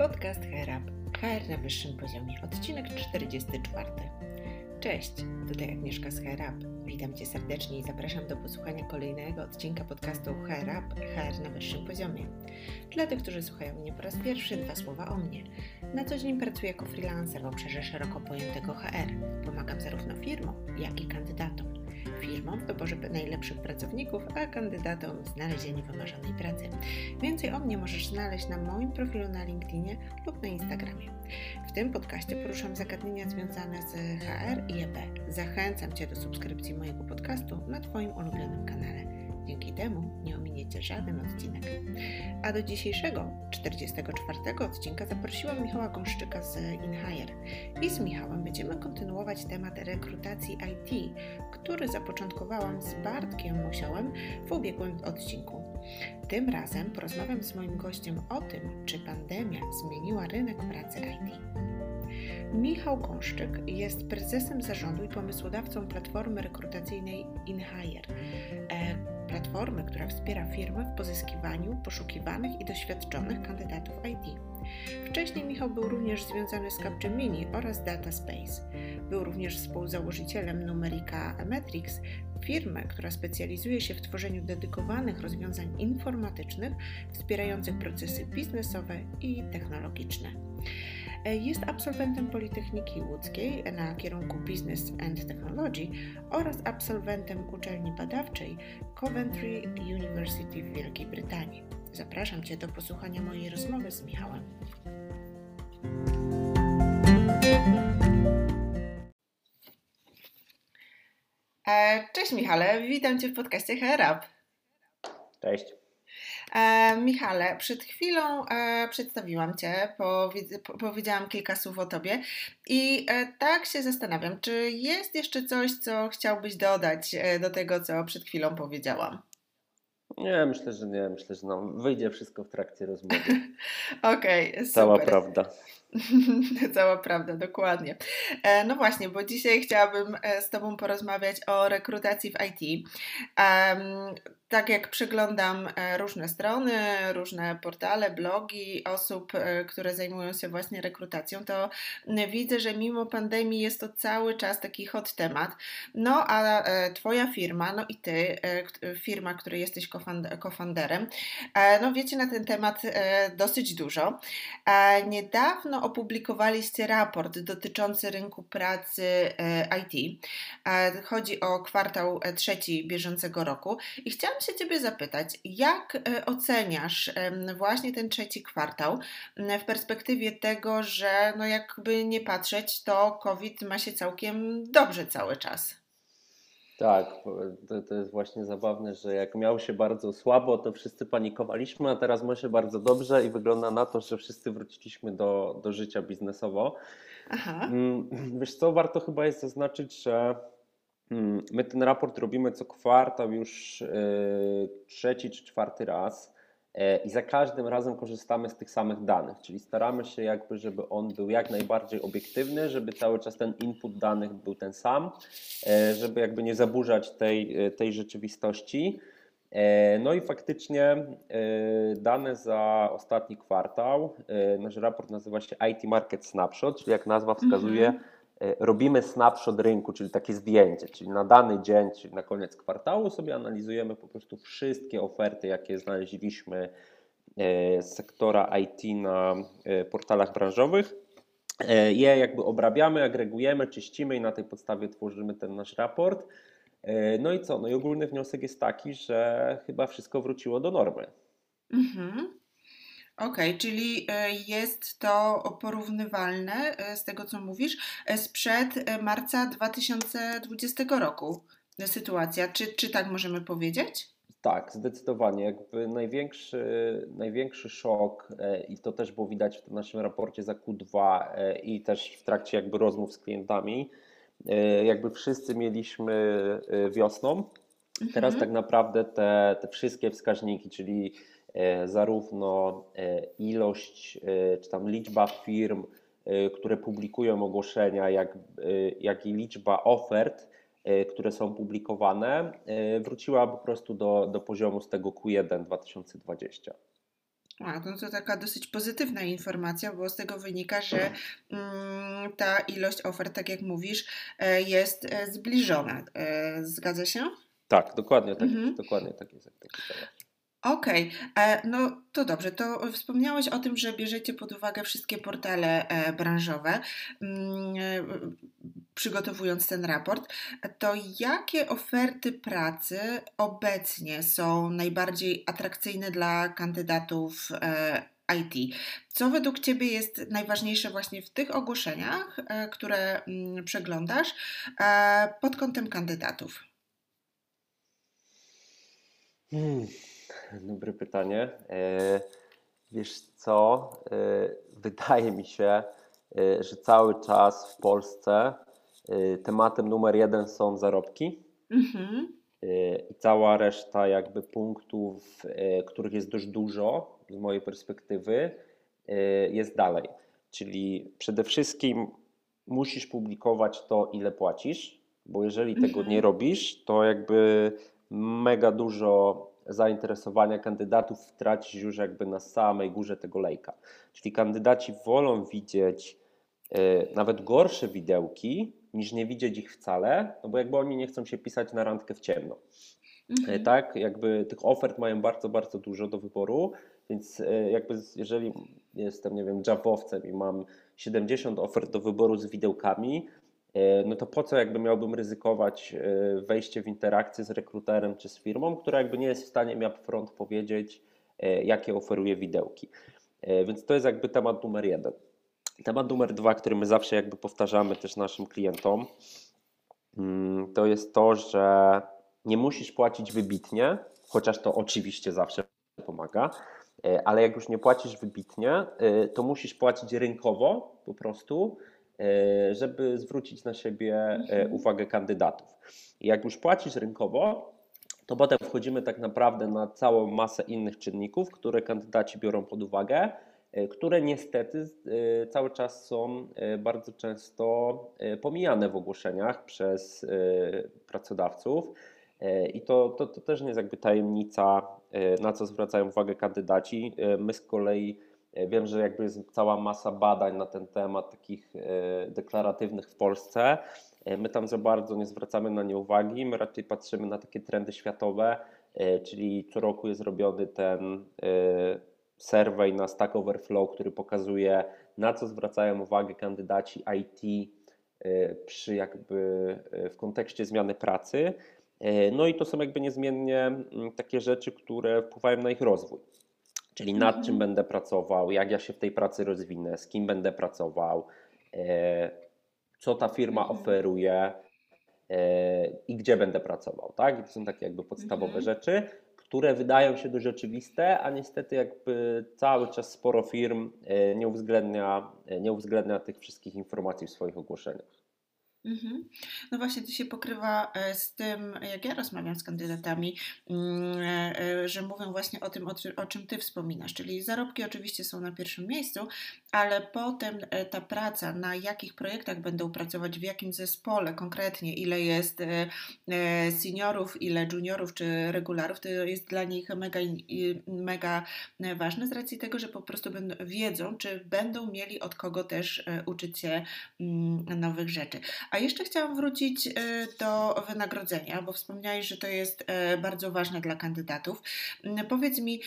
Podcast HRUP HR na wyższym poziomie, odcinek 44. Cześć, tutaj Agnieszka z HRUP. Witam Cię serdecznie i zapraszam do posłuchania kolejnego odcinka podcastu HRUP HR na wyższym poziomie. Dla tych, którzy słuchają mnie po raz pierwszy, dwa słowa o mnie. Na co dzień pracuję jako freelancer w obszarze szeroko pojętego HR. Pomagam zarówno firmom, jak i kandydatom firmom w doborze najlepszych pracowników, a kandydatom w znalezieniu wymarzonej pracy. Więcej o mnie możesz znaleźć na moim profilu na LinkedInie lub na Instagramie. W tym podcaście poruszam zagadnienia związane z HR i EP. Zachęcam Cię do subskrypcji mojego podcastu na Twoim ulubionym kanale. Dzięki temu nie ominiecie żaden odcinek. A do dzisiejszego, 44 odcinka zaprosiłam Michała Gąszczyka z InHire. I z Michałem będziemy kontynuować temat rekrutacji IT, który zapoczątkowałam z Bartkiem Musiałem w ubiegłym odcinku. Tym razem porozmawiam z moim gościem o tym, czy pandemia zmieniła rynek pracy IT. Michał Gąszczyk jest prezesem zarządu i pomysłodawcą platformy rekrutacyjnej InHire, e, platformy, która wspiera firmy w pozyskiwaniu poszukiwanych i doświadczonych kandydatów IT. Wcześniej Michał był również związany z Capgemini oraz Dataspace. Był również współzałożycielem Numerica Metrics, firmy, która specjalizuje się w tworzeniu dedykowanych rozwiązań informatycznych wspierających procesy biznesowe i technologiczne. Jest absolwentem Politechniki Łódzkiej na kierunku Business and Technology oraz absolwentem uczelni badawczej Coventry University w Wielkiej Brytanii. Zapraszam Cię do posłuchania mojej rozmowy z Michałem. E, cześć Michale, witam Cię w podcaście HRUP. Cześć. E, Michale, przed chwilą e, przedstawiłam Cię, po, powiedziałam kilka słów o Tobie i e, tak się zastanawiam, czy jest jeszcze coś, co chciałbyś dodać do tego, co przed chwilą powiedziałam? Nie, myślę, że nie. Myślę, że nam wyjdzie wszystko w trakcie rozmowy. Okej, okay, Cała prawda. Cała prawda, dokładnie. E, no właśnie, bo dzisiaj chciałabym e, z Tobą porozmawiać o rekrutacji w IT tak jak przeglądam e, różne strony, różne portale, blogi osób, e, które zajmują się właśnie rekrutacją, to widzę, że mimo pandemii jest to cały czas taki hot temat. No a e, Twoja firma, no i Ty, firma, której jesteś cofounderem, no wiecie na ten temat dosyć dużo. Niedawno opublikowaliście raport dotyczący rynku pracy IT. Chodzi o kwartał trzeci bieżącego roku i chciałam się Ciebie zapytać, jak e, oceniasz właśnie ten trzeci kwartał w perspektywie tego, że no jakby nie patrzeć, to COVID ma się całkiem dobrze cały czas? Tak, to, to, jest właśnie zabawne, że jak miał się bardzo słabo, to wszyscy panikowaliśmy, a teraz ma się bardzo dobrze i wygląda na to, że wszyscy wróciliśmy do, do życia biznesowo. Aha. Mm, wiesz co, warto chyba jest zaznaczyć, że my ten raport robimy co kwartał już e, trzeci czy czwarty raz e, i za każdym razem korzystamy z tych samych danych, czyli staramy się jakby, żeby on był jak najbardziej obiektywny, żeby cały czas ten input danych był ten sam, e, żeby jakby nie zaburzać tej, tej rzeczywistości. No i faktycznie dane za ostatni kwartał, nasz raport nazywa się IT Market Snapshot, czyli jak nazwa wskazuje, mm E, robimy snapshot rynku, czyli takie zdjęcie, czyli na dany dzień, czyli na koniec kwartału sobie analizujemy po prostu wszystkie oferty, jakie znaleźliśmy e, z sektora IT na e, portalach branżowych. Je jakby obrabiamy, agregujemy, czyścimy i na tej podstawie tworzymy ten nasz raport. No i co? No i ogólny wniosek jest taki, że chyba wszystko wróciło do normy. Mhm. Okej, okay, czyli e, jest to porównywalne e, z tego, co mówisz, e, sprzed marca 2020 roku sytuacja. Czy, czy tak możemy powiedzieć? Tak, zdecydowanie. Jakby największy, największy szok, i to też było widać w naszym raporcie za Q2 i też w trakcie jakby rozmów z klientami, jakby wszyscy mieliśmy wiosną. Teraz mhm. tak naprawdę te, te wszystkie wskaźniki, czyli zarówno e, ilość e, czy tam liczba firm, które publikują ogłoszenia, jak, jak i liczba ofert, które są publikowane, wróciła po prostu do, do poziomu z tego Q1 2020. A, no to taka dosyć pozytywna informacja, bo z tego wynika, że mm, ta ilość ofert, tak jak mówisz, e, jest e, zbliżona. E, zgadza się? Tak, dokładnie tak, mhm. dokładnie tak jest. Jak Okej, okay. no to dobrze. To wspomniałeś o tym, że bierzecie pod uwagę wszystkie portale branżowe, mm, przygotowując ten raport. To jakie oferty pracy obecnie są najbardziej atrakcyjne dla kandydatów IT. Co według Ciebie jest najważniejsze właśnie w tych ogłoszeniach, e, które mm, przeglądasz e, pod kątem kandydatów? Hmm, dobre pytanie. E, wiesz co? Wydaje mi się, że cały czas w Polsce tematem numer jeden są zarobki. Mhm. I cała reszta jakby punktów, których jest dość dużo, z mojej perspektywy jest dalej. Czyli przede wszystkim musisz publikować to, ile płacisz, bo jeżeli tego nie mhm. robisz, to jakby mega dużo zainteresowania kandydatów tracisz już jakby na samej górze tego lejka. Czyli kandydaci wolą widzieć y, nawet gorsze widełki, niż nie widzieć ich wcale, no bo jakby oni nie chcą się pisać na randkę w ciemno. Mhm. Tak, jakby tych ofert mają bardzo, bardzo dużo do wyboru, więc e, jakby jeżeli jestem, nie wiem, Javowcem i mam 70 ofert do wyboru z widełkami, e, no to po co jakby miałbym ryzykować e, wejście w interakcję z rekruterem czy z firmą, która jakby nie jest w stanie mi upfront powiedzieć, jakie oferuje widełki. Więc to jest jakby temat numer jeden. Temat numer dwa, który my zawsze jakby powtarzamy też naszym klientom, mm, to jest to, że nie musisz płacić wybitnie, chociaż to oczywiście zawsze pomaga, e, ale jak już nie płacisz wybitnie, e, to musisz płacić rynkowo po prostu, e, żeby zwrócić na siebie mhm. uwagę kandydatów. Jak już płacisz rynkowo, to potem wchodzimy tak naprawdę na całą masę innych czynników, które kandydaci biorą pod uwagę, które niestety cały czas są bardzo często pomijane w ogłoszeniach przez pracodawców. I to, to, to też nie jest jakby tajemnica, e, na co zwracają uwagę kandydaci. E, my z kolei e, wiem, że jakby jest cała masa badań na ten temat, takich deklaratywnych w Polsce. My tam za bardzo nie zwracamy na nie uwagi, my raczej patrzymy na takie trendy światowe, czyli co roku jest robiony ten survey na Stack Overflow, który pokazuje na co zwracają uwagę kandydaci IT przy jakby w kontekście zmiany pracy. E, no i to są jakby niezmiennie mm, takie rzeczy, które wpływają na ich rozwój. Czyli nad czym mhm. będę pracował, jak ja się w tej pracy rozwinę, z kim będę pracował, e, co ta firma mhm. oferuje e, i gdzie będę pracował. Tak? I to są takie jakby podstawowe mhm. rzeczy, które wydają się dość oczywiste, a niestety jakby cały czas sporo firm nie uwzględnia, nie uwzględnia tych wszystkich informacji w swoich ogłoszeniach. Mhm. No właśnie, to się pokrywa e, z tym, jak ja rozmawiam z kandydatami, mm, e, e, że mówią właśnie o tym, o czym Ty wspominasz, czyli zarobki oczywiście są na pierwszym miejscu, ale potem ta praca, na jakich projektach będą pracować, w jakim zespole konkretnie, ile jest seniorów, ile juniorów czy regularów, to jest dla nich mega, mega ważne z racji tego, że po prostu będą, wiedzą, czy będą mieli od kogo też uczyć się mm, nowych rzeczy. A jeszcze chciałam wrócić e, do wynagrodzenia, bo wspomniałeś, że to jest e, bardzo ważne dla kandydatów. Mm, powiedz mi,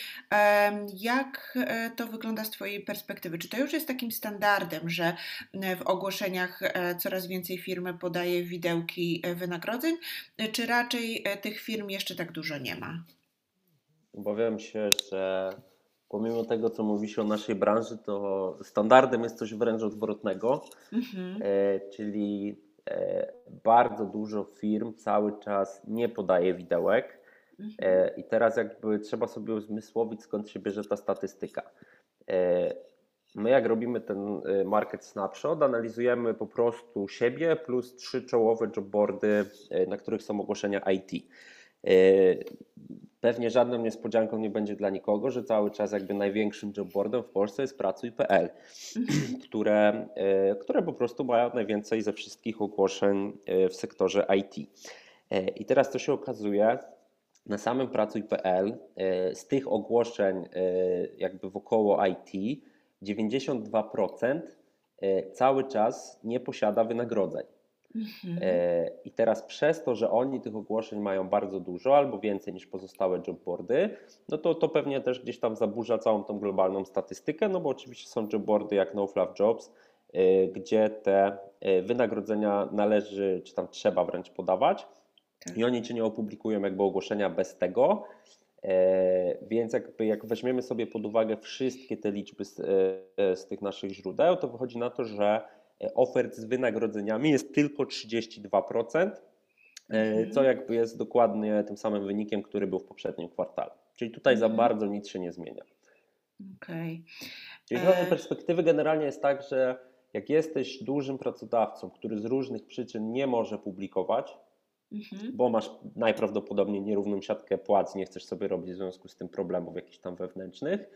jak e, to wygląda z Twojej perspektywy? Czy to już jest takim standardem, że w ogłoszeniach coraz więcej firm podaje widełki wynagrodzeń, czy raczej tych firm jeszcze tak dużo nie ma? Obawiam się, że pomimo tego, co mówi się o naszej branży, to standardem jest coś wręcz odwrotnego, mhm. czyli E, bardzo dużo firm cały czas nie podaje widełek. Mhm. E, I teraz jakby trzeba sobie uzmysłowić, skąd się bierze ta statystyka. My jak robimy ten market snapshot, analizujemy po prostu siebie plus trzy czołowe jobboardy, na których są ogłoszenia IT. Pewnie żadną niespodzianką nie będzie dla nikogo, że cały czas jakby największym jobboardem w Polsce jest Pracuj.pl, mhm. które, które po prostu mają najwięcej ze wszystkich ogłoszeń w sektorze IT. I teraz to się okazuje, na samym pracuj.pl z tych ogłoszeń jakby wokoło IT 92% cały czas nie posiada wynagrodzeń. Mhm. E, I teraz przez to, że oni tych ogłoszeń mają bardzo dużo albo więcej niż pozostałe jobboardy, no to to pewnie też gdzieś tam zaburza całą tą globalną statystykę, no bo oczywiście są jobboardy jak No Fluff Jobs, e, gdzie te e, wynagrodzenia należy, czy tam trzeba wręcz podawać tak. i oni ci nie opublikują jakby ogłoszenia bez tego, więc jakby jak weźmiemy sobie pod uwagę wszystkie te liczby z, z tych naszych źródeł, to wychodzi na to, że ofert z wynagrodzeniami jest tylko 32%, e, mhm. co jakby jest dokładnie tym samym wynikiem, który był w poprzednim kwartale. Czyli tutaj za mhm. bardzo nic się nie zmienia. Okay. Czyli z mojej perspektywy generalnie jest tak, że jak jesteś dużym pracodawcą, który z różnych przyczyn nie może publikować, mhm. bo masz najprawdopodobniej nierówną siatkę płac, nie chcesz sobie robić w związku z tym problemów jakichś tam wewnętrznych,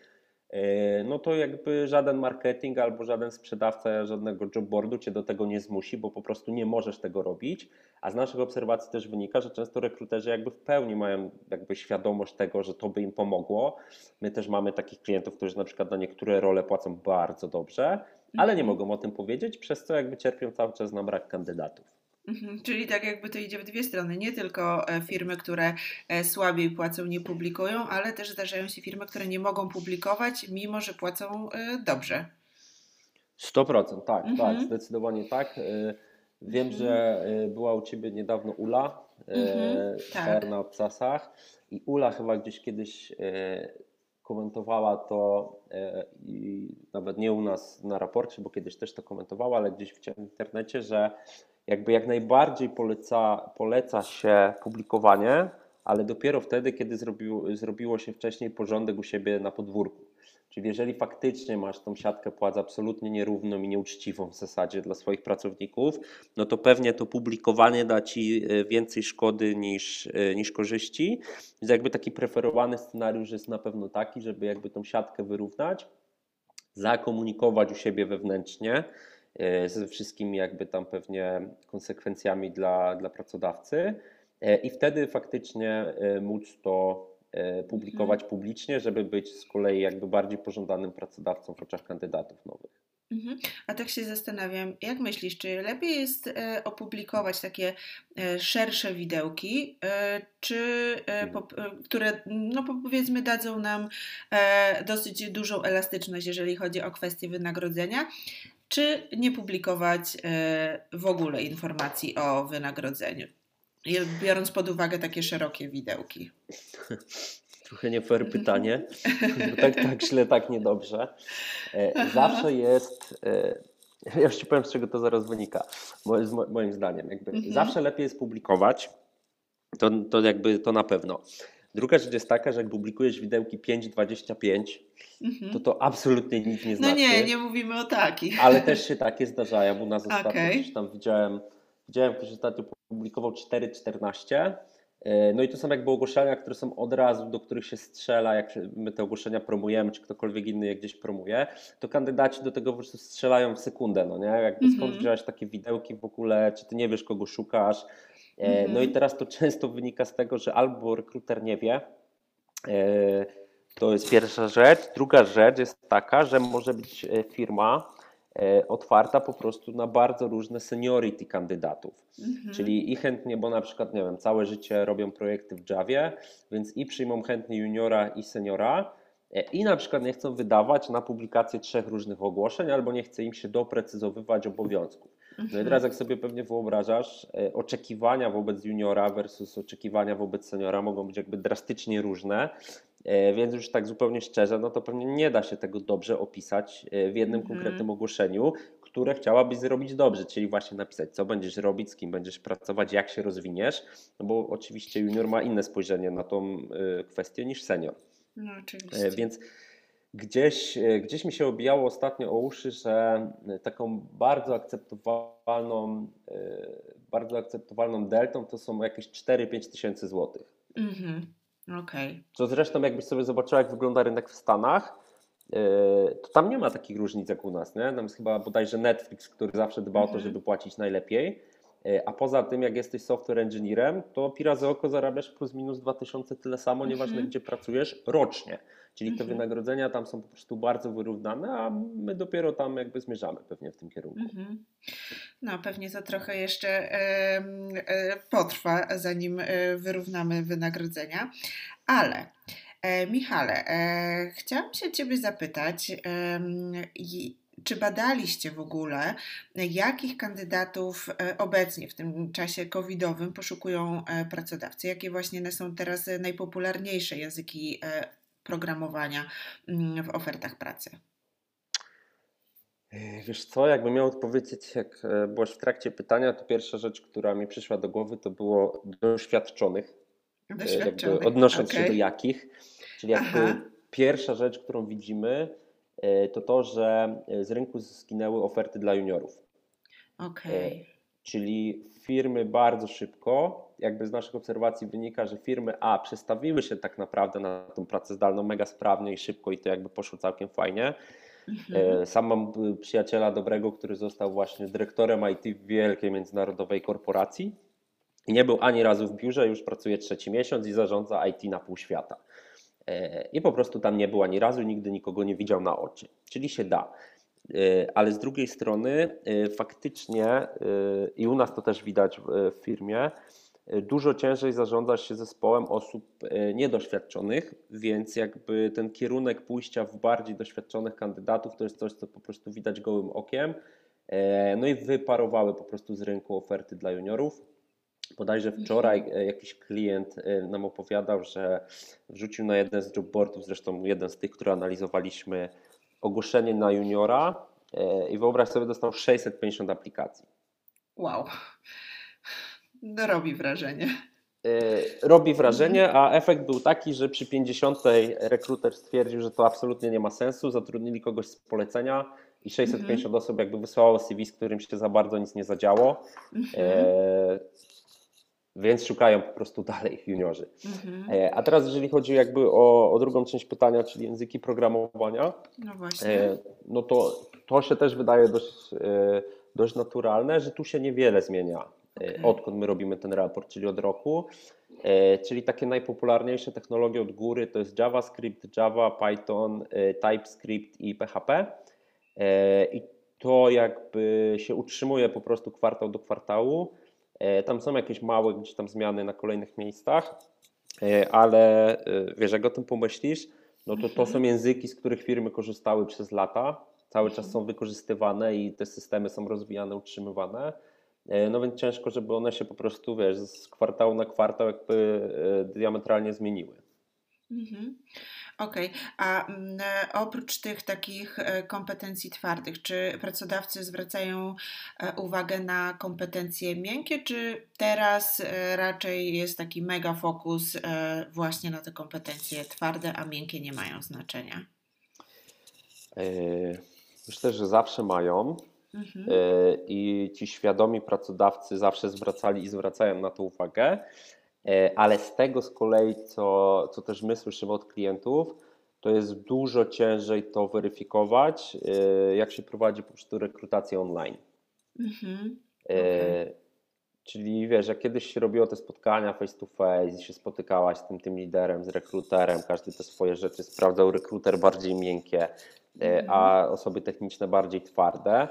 E, no to jakby żaden marketing albo żaden sprzedawca żadnego jobboardu cię do tego nie zmusi, bo po prostu nie możesz tego robić. A z naszych obserwacji też wynika, że często rekruterzy jakby w pełni mają jakby świadomość tego, że to by im pomogło. My też mamy takich klientów, którzy na przykład na niektóre role płacą bardzo dobrze, ale nie mhm. mogą o tym powiedzieć, przez co jakby cierpią cały czas na brak kandydatów. Mhm, czyli tak jakby to idzie w dwie strony. Nie tylko e, firmy, które e, słabiej płacą, nie publikują, ale też zdarzają się firmy, które nie mogą publikować, mimo że płacą e, dobrze. 100%, tak, mhm. tak, zdecydowanie tak. Wiem, mhm. że była u Ciebie niedawno Ula, mhm, tak. na obcasach i Ula chyba gdzieś kiedyś komentowała to i nawet nie u nas na raporcie, bo kiedyś też to komentowała, ale gdzieś w internecie, że jakby jak najbardziej poleca, poleca się publikowanie, ale dopiero wtedy, kiedy zrobiło, zrobiło się wcześniej porządek u siebie na podwórku. Czyli jeżeli faktycznie masz tą siatkę płac absolutnie nierówną i nieuczciwą w zasadzie dla swoich pracowników, no to pewnie to publikowanie da ci e, więcej szkody niż, e, niż korzyści. Więc jakby taki preferowany scenariusz jest na pewno taki, żeby jakby tą siatkę wyrównać, zakomunikować u siebie wewnętrznie, ze wszystkimi jakby tam pewnie konsekwencjami dla, dla pracodawcy e, i wtedy faktycznie e, móc to publikować mhm. publicznie, żeby być z kolei jakby bardziej pożądanym pracodawcą w oczach kandydatów nowych. Mhm. A tak się zastanawiam, jak myślisz, czy lepiej jest e, opublikować takie e, szersze widełki, e, czy po, które, no powiedzmy, dadzą nam dosyć dużą elastyczność, jeżeli chodzi o kwestie wynagrodzenia, czy nie publikować e, w ogóle informacji o wynagrodzeniu, biorąc pod uwagę takie szerokie widełki? Trochę nie fair pytanie, bo tak, tak źle, tak niedobrze. E, zawsze jest, e, ja już Ci powiem z czego to zaraz wynika, moim zdaniem. Jakby mhm. Zawsze lepiej jest publikować, to, to jakby to na pewno. Druga rzecz jest taka, że jak publikujesz widełki 5.25, mhm. to to absolutnie nic nie znaczy. No nie, nie mówimy o takich. Ale też się takie zdarzają. U nas ostatnio okay. gdzieś tam widziałem, widziałem ktoś ostatnio publikował 4.14. E, no i to są jakby ogłoszenia, które są od razu, do których się strzela, jak my te ogłoszenia promujemy, czy ktokolwiek inny je gdzieś promuje, to kandydaci do tego po prostu strzelają w sekundę, no nie? Jakby mm -hmm. skąd wziąłeś takie widełki w ogóle, czy ty nie wiesz, kogo szukasz, Mhm. No i teraz to często wynika z tego, że albo rekruter nie wie, e, to jest pierwsza rzecz. Druga rzecz jest taka, że może być e, firma otwarta po prostu na bardzo różne seniority kandydatów. Mhm. Czyli i chętnie, bo na przykład, nie wiem, całe życie robią projekty w Javie, więc i przyjmą chętnie juniora i seniora, i na przykład nie chcą wydawać na publikację trzech różnych ogłoszeń, albo nie chce im się doprecyzowywać obowiązków. No i teraz jak sobie pewnie wyobrażasz, e, oczekiwania wobec juniora versus oczekiwania wobec seniora mogą być jakby drastycznie różne, e, więc już tak zupełnie szczerze, no to pewnie nie da się tego dobrze opisać e, w jednym mhm. konkretnym ogłoszeniu, które chciałabyś zrobić dobrze, czyli właśnie napisać, co będziesz robić, z kim będziesz pracować, jak się rozwiniesz, no bo oczywiście junior ma inne spojrzenie na tą kwestię niż senior. No oczywiście. Więc Gdzieś, e, gdzieś mi się obijało ostatnio o uszy, że e, taką bardzo akceptowalną, e, bardzo akceptowalną deltą to są jakieś 4-5 tysięcy złotych. Mhm, okej. Okay. Co zresztą jakbyś sobie zobaczyła, jak wygląda rynek w Stanach, to tam nie ma takich różnic jak u nas. Nie? Tam jest chyba bodajże Netflix, który zawsze dba o to, mhm. żeby płacić najlepiej. a poza tym, jak jesteś software engineerem, to pi razy oko zarabiasz plus minus 2000 tyle samo, nieważne mhm. gdzie pracujesz, rocznie. Czyli te mhm. wynagrodzenia tam są po prostu bardzo wyrównane, a my dopiero tam jakby zmierzamy pewnie w tym kierunku. Mhm. No, pewnie to trochę jeszcze e, potrwa, zanim e, wyrównamy wynagrodzenia, ale e, Michale, chciałam się Ciebie zapytać, czy badaliście w ogóle, jakich kandydatów obecnie w tym czasie covidowym poszukują pracodawcy? Jakie właśnie są teraz najpopularniejsze języki programowania mm, w ofertach pracy? Wiesz co, jakbym miał odpowiedzieć, jak e, byłaś w trakcie pytania, to pierwsza rzecz, która mi przyszła do głowy, to było doświadczonych. E, doświadczonych. odnosząc okay. się do jakich. Czyli jakby pierwsza rzecz, którą widzimy, e, to to, że z rynku zginęły oferty dla juniorów. Okay. Czyli firmy bardzo szybko, jakby z naszych obserwacji wynika, że firmy A przestawiły się tak naprawdę na tą pracę zdalną mega sprawnie i szybko i to jakby poszło całkiem fajnie. Mhm. E, sam mam przyjaciela dobrego, który został właśnie dyrektorem IT w wielkiej międzynarodowej korporacji i nie był ani razu w biurze, już pracuje trzeci miesiąc i zarządza IT na pół świata. E, I po prostu tam nie był ani razu, nigdy nikogo nie widział na oczy. Czyli się da. E, ale z drugiej strony faktycznie, i u nas to też widać w firmie, dużo ciężej zarządza się zespołem osób e, niedoświadczonych, więc jakby ten kierunek pójścia w bardziej doświadczonych kandydatów to jest coś, co po prostu widać gołym okiem. E, no i wyparowały po prostu z rynku oferty dla juniorów. Bodajże wczoraj e, jakiś klient nam opowiadał, że wrzucił na jeden z jobboardów, zresztą jeden z tych, które analizowaliśmy, ogłoszenie na juniora i wyobraź sobie, dostał 650 aplikacji. Wow. Robi wrażenie. E, robi wrażenie, a efekt był taki, że przy 50 rekruter stwierdził, że to absolutnie nie ma sensu. Zatrudnili kogoś z polecenia i 650 mhm. osób jakby wysłało CV, z którym się za bardzo nic nie zadziało. Mhm. E, więc szukają po prostu dalej juniorzy. Mhm. E, a teraz, jeżeli chodzi jakby o, o, drugą część pytania, czyli języki programowania, no, właśnie. E, no to to się też wydaje dość, e, dość naturalne, że tu się niewiele zmienia okay. odkąd my robimy ten raport, czyli od roku. E, czyli takie najpopularniejsze technologie od góry to jest JavaScript, Java, Python, e, TypeScript i PHP. E, I to jakby się utrzymuje po prostu kwartał do kwartału. Tam są jakieś małe gdzieś tam zmiany na kolejnych miejscach, ale wiesz, jak o tym pomyślisz, no to to są mhm. języki, z których firmy korzystały przez lata, cały czas są wykorzystywane i te systemy są rozwijane, utrzymywane. E, no więc ciężko, żeby one się po prostu, wiesz, z kwartału na kwartał jakby e, diametralnie zmieniły. Mhm. Okej, okay. a mm, e, oprócz tych takich kompetencji twardych, czy pracodawcy zwracają uwagę na kompetencje miękkie, czy teraz raczej jest taki mega fokus właśnie na te kompetencje twarde, a miękkie nie mają znaczenia? Myślę, że zawsze mają. Mhm. E, I ci świadomi pracodawcy zawsze zwracali i zwracają na to uwagę, e, ale z tego z kolei, co, co też my słyszymy od klientów, to jest dużo ciężej to weryfikować, e, jak się prowadzi po prostu rekrutację online. Mhm. Okay. Czyli wiesz, jak kiedyś się robiło te spotkania face to face i się spotykałaś z tym, tym liderem, z rekruterem, każdy te swoje rzeczy sprawdzał, rekruter bardziej miękkie, mhm. a osoby techniczne bardziej twarde,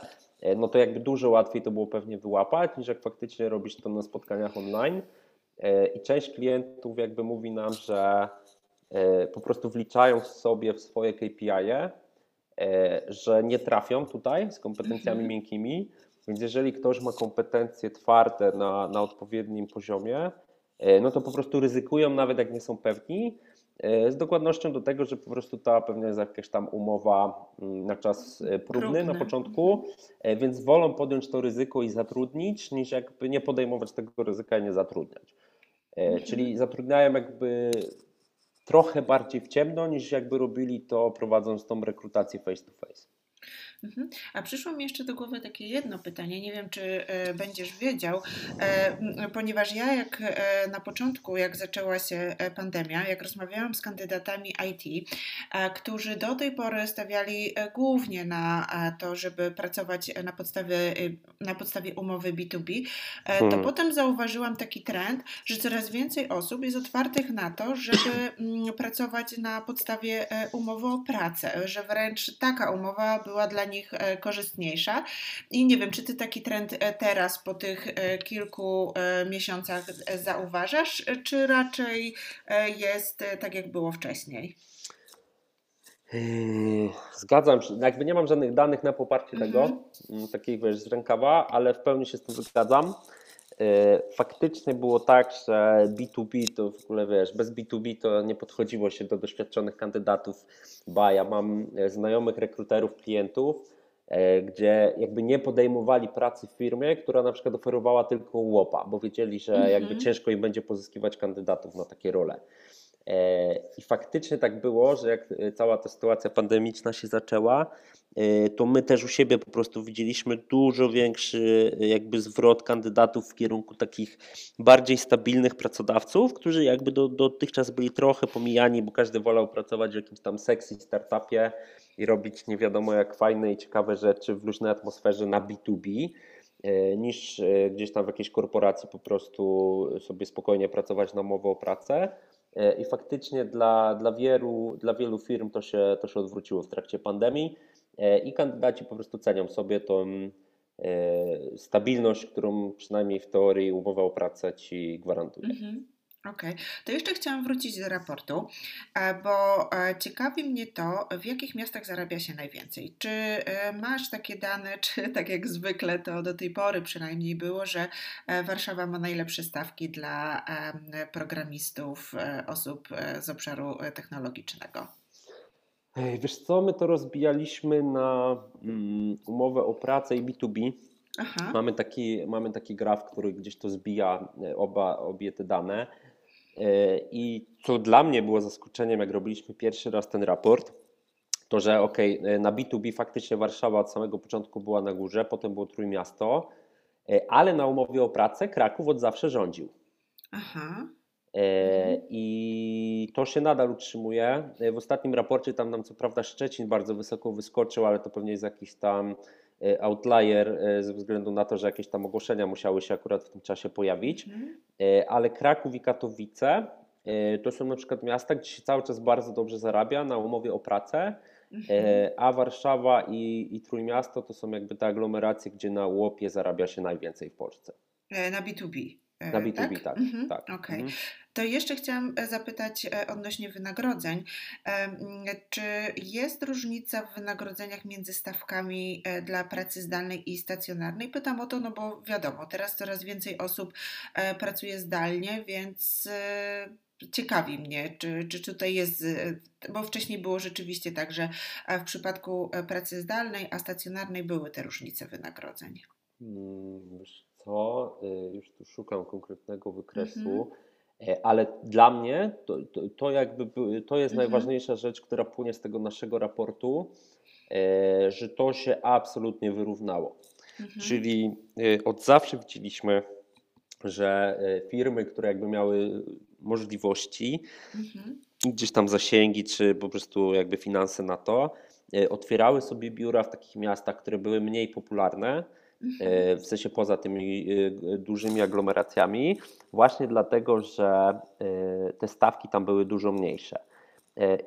no to jakby dużo łatwiej to było pewnie wyłapać, niż jak faktycznie robisz to na spotkaniach online. E, I część klientów jakby mówi nam, że e, po prostu wliczają sobie w swoje KPI, że nie trafią tutaj z kompetencjami mhm. miękkimi. Więc jeżeli ktoś ma kompetencje twarde na, na odpowiednim poziomie, no to po prostu ryzykują, nawet jak nie są pewni, E, z dokładnością do tego, że po prostu ta pewnie jest jakaś tam umowa mm, na czas e, próbny, próbny. na początku, e, więc wolą podjąć to ryzyko i zatrudnić, niż jakby nie podejmować tego ryzyka i nie zatrudniać. Mhm. Czyli zatrudniają jakby trochę bardziej w ciemno, niż jakby robili to prowadząc tą rekrutację face to face. Mhm. A przyszło mi jeszcze do głowy takie jedno pytanie, nie wiem czy e, będziesz wiedział, e, ponieważ ja jak e, na początku, jak zaczęła się pandemia, jak rozmawiałam z kandydatami IT, którzy do tej pory stawiali głównie na to, żeby pracować na podstawie, na podstawie umowy B2B, to hmm. potem zauważyłam taki trend, że coraz więcej osób jest otwartych na to, żeby pracować na podstawie umowy o pracę, że wręcz taka umowa była dla nich e, korzystniejsza. I nie wiem, czy ty taki trend e, teraz po tych e, kilku miesiącach zauważasz, czy raczej jest tak, jak było wcześniej? Zgadzam się. Jakby nie mam żadnych danych na poparcie tego, mhm. mm, takich wiesz, z rękawa, ale w pełni się z tym zgadzam. Faktycznie było tak, że B2B to w ogóle wiesz, bez B2B to nie podchodziło się do doświadczonych kandydatów, ba ja mam znajomych rekruterów, klientów, E, gdzie jakby nie podejmowali pracy w firmie, która na przykład oferowała tylko łopa, bo wiedzieli, że mhm. jakby ciężko im będzie pozyskiwać kandydatów na takie role. E, I faktycznie tak było, że jak cała ta sytuacja pandemiczna się zaczęła, e, to my też u siebie po prostu widzieliśmy dużo większy jakby zwrot kandydatów w kierunku takich bardziej stabilnych pracodawców, którzy jakby do, dotychczas byli trochę pomijani, bo każdy wolał pracować w jakimś tam sexy startupie, i robić nie wiadomo jak fajne i ciekawe rzeczy w luźnej atmosferze na B2B, e, niż e, gdzieś tam w jakiejś korporacji po prostu sobie spokojnie pracować na umowę o pracę. E, I faktycznie dla, dla, wielu, dla wielu firm to się, to się odwróciło w trakcie pandemii i kandydaci po prostu cenią sobie tą stabilność, którą przynajmniej w teorii umowa o pracę ci gwarantuje. Mhm. Okej, okay. to jeszcze chciałam wrócić do raportu, e, bo e, ciekawi mnie to, w jakich miastach zarabia się najwięcej. Czy e, masz takie dane, czy tak jak zwykle to do tej pory przynajmniej było, że Warszawa ma najlepsze stawki dla programistów, osób z obszaru technologicznego? Wiesz co, my to rozbijaliśmy na mm, umowę o pracę i B2B. Aha. Mamy taki, mamy taki graf, który gdzieś to zbija oba, obie te dane. E, I co dla mnie było zaskoczeniem, jak robiliśmy pierwszy raz ten raport, to że ok, e, na B2B faktycznie Warszawa od samego początku była na górze, potem było Trójmiasto, e, ale na umowie o pracę Kraków od zawsze rządził. Aha. I to się nadal utrzymuje. W ostatnim raporcie tam nam co prawda Szczecin bardzo wysoko wyskoczył, ale to pewnie jest jakiś tam outlier e, ze względu na to, że jakieś tam ogłoszenia musiały się akurat w tym czasie pojawić, mhm. e, ale Kraków i Katowice to są na przykład miasta, gdzie się cały czas bardzo dobrze zarabia na umowie o pracę, mhm. a Warszawa i, i Trójmiasto to są jakby te aglomeracje, gdzie na łopie zarabia się najwięcej w Polsce. Na B2B. Na B2B, tak. tak, mhm. tak. Okay. To jeszcze chciałam e, zapytać e, odnośnie wynagrodzeń. Czy jest różnica w wynagrodzeniach między stawkami e, dla pracy zdalnej i stacjonarnej? Pytam o to, no bo wiadomo, teraz coraz więcej osób pracuje zdalnie, więc ciekawi mnie, czy, czy tutaj jest, bo wcześniej było rzeczywiście tak, że w przypadku pracy zdalnej, a stacjonarnej były te różnice wynagrodzeń. Hmm, co, już tu szukam konkretnego wykresu, mhm. E, ale dla mnie to, to, to jakby to jest mhm. najważniejsza rzecz, która płynie z tego naszego raportu, e, że to się absolutnie wyrównało. Mhm. Czyli e, od zawsze widzieliśmy, że firmy, które jakby miały możliwości, mhm. gdzieś tam zasięgi, czy po prostu jakby finanse na to, otwierały sobie biura w takich miastach, które były mniej popularne, w sensie poza tymi e, dużymi aglomeracjami, właśnie dlatego, że e, te stawki tam były dużo mniejsze.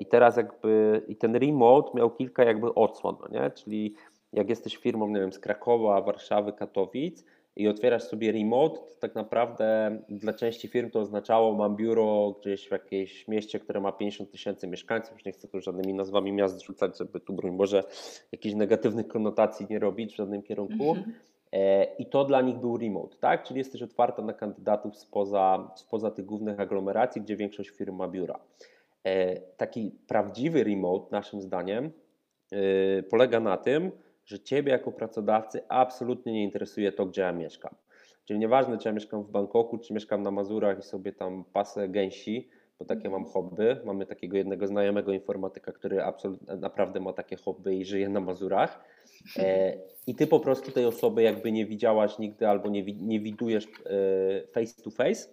I teraz jakby i ten remote miał kilka jakby odsłon, no nie? czyli jak jesteś firmą, nie wiem, z Krakowa, Warszawy, Katowic, i otwierasz sobie remote, to tak naprawdę dla części firm to oznaczało, mam biuro gdzieś w jakimś mieście, które ma 50 tysięcy mieszkańców, już nie chcę tu żadnymi nazwami miast rzucać, żeby tu broń Boże jakichś negatywnych konotacji nie robić w żadnym kierunku. Mhm. E, I to dla nich był remote, tak? Czyli jesteś otwarta na kandydatów spoza, spoza tych głównych aglomeracji, gdzie większość firm ma biura. E, taki prawdziwy remote, naszym zdaniem, e, polega na tym, że Ciebie jako pracodawcy absolutnie nie interesuje to, gdzie ja mieszkam. Czyli nieważne, czy ja mieszkam w Bangkoku, czy mieszkam na Mazurach i sobie tam pasę gęsi, bo takie mam hobby. Mamy takiego jednego znajomego informatyka, który absolutnie naprawdę ma takie hobby i żyje na Mazurach. E, I ty po prostu tej osoby jakby nie widziałaś nigdy albo nie, nie widujesz e, face to face.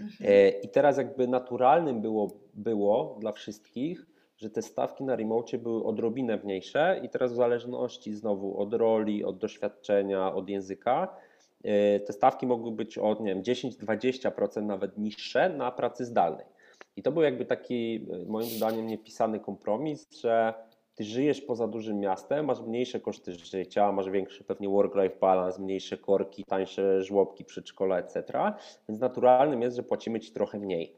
Mhm. E, I teraz jakby naturalnym było, było dla wszystkich, że te stawki na remote były odrobinę mniejsze i teraz w zależności znowu od roli, od doświadczenia, od języka, te stawki mogły być od nie wiem, 10-20% nawet niższe na pracy zdalnej. I to był jakby taki moim zdaniem niepisany kompromis, że ty żyjesz poza dużym miastem, masz mniejsze koszty życia, masz większy pewnie work-life balance, mniejsze korki, tańsze żłobki, przedszkola, etc. Więc naturalnym jest, że płacimy ci trochę mniej.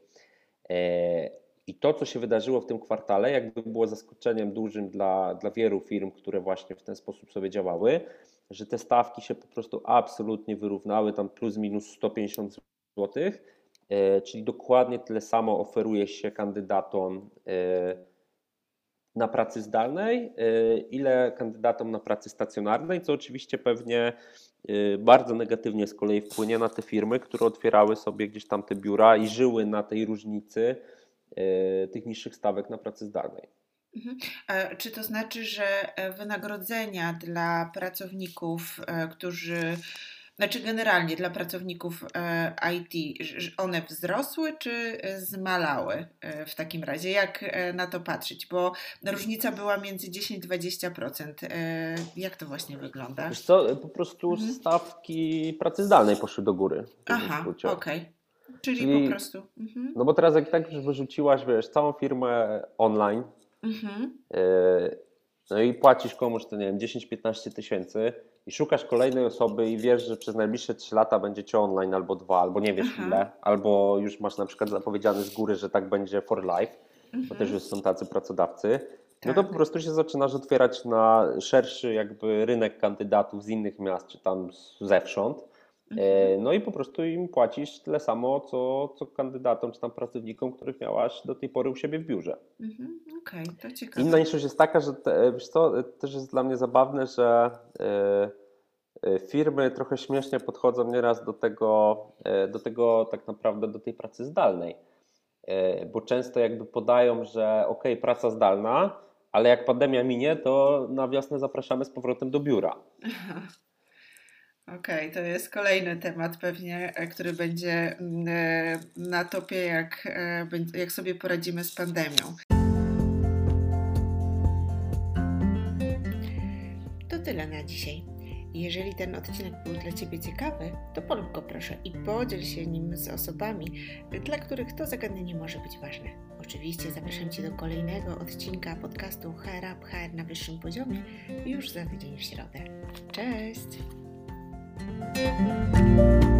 E, I to, co się wydarzyło w tym kwartale, jakby było zaskoczeniem dużym dla, dla wielu firm, które właśnie w ten sposób sobie działały, że te stawki się po prostu absolutnie wyrównały, tam plus minus 150 zł, e, czyli dokładnie tyle samo oferuje się kandydatom e, na pracy zdalnej, y, ile kandydatom na pracy stacjonarnej, co oczywiście pewnie bardzo negatywnie z kolei wpłynie na te firmy, które otwierały sobie gdzieś tam te biura i żyły na tej różnicy tych niższych stawek na pracy zdalnej. Mhm. Czy to znaczy, że e, wynagrodzenia dla pracowników, e, którzy znaczy generalnie dla pracowników e, IT, one wzrosły czy e, zmalały e, w takim razie? Jak na to patrzeć? Bo różnica była między 10-20%. Jak to właśnie wygląda? Wiesz co, po prostu mhm. stawki pracy zdalnej poszły do góry. Aha, okej. Okay. Czyli, po prostu. Mhm. No bo teraz jak tak wyrzuciłaś, wiesz, całą firmę online, mhm. no i płacisz komuś, to nie wiem, 10-15 tysięcy, i szukasz kolejnej osoby i wiesz, że przez najbliższe 3 lata będziecie online albo dwa, albo nie wiesz Aha. ile, albo już masz na przykład zapowiedziane z góry, że tak będzie for life, mhm. bo też już są tacy pracodawcy, no to tak. po prostu się zaczynasz otwierać na szerszy jakby rynek kandydatów z innych miast, czy tam zewsząd. Mhm. E, no i po prostu im płacisz tyle samo, co, co kandydatom, czy tam pracownikom, których miałaś do tej pory u siebie w biurze. Mhm. Okej, okay, to ciekawe. Inna niż jest taka, że te, wiesz co, też jest dla mnie zabawne, że yy, firmy trochę śmiesznie podchodzą nieraz do tego, do tego tak naprawdę, do tej pracy zdalnej. Bo często jakby podają, że ok, praca zdalna, ale jak pandemia minie, to na wiosnę zapraszamy z powrotem do biura. Okej, okay, to jest kolejny temat pewnie, który będzie mm, na topie, jak, jak sobie poradzimy z pandemią. tyle na dzisiaj. Jeżeli ten odcinek był dla Ciebie ciekawy, to polub go proszę i podziel się nim z osobami, dla których to zagadnienie może być ważne. Oczywiście zapraszam Cię do kolejnego odcinka podcastu HR Up HR na wyższym poziomie już za tydzień w środę. Cześć! Thank you.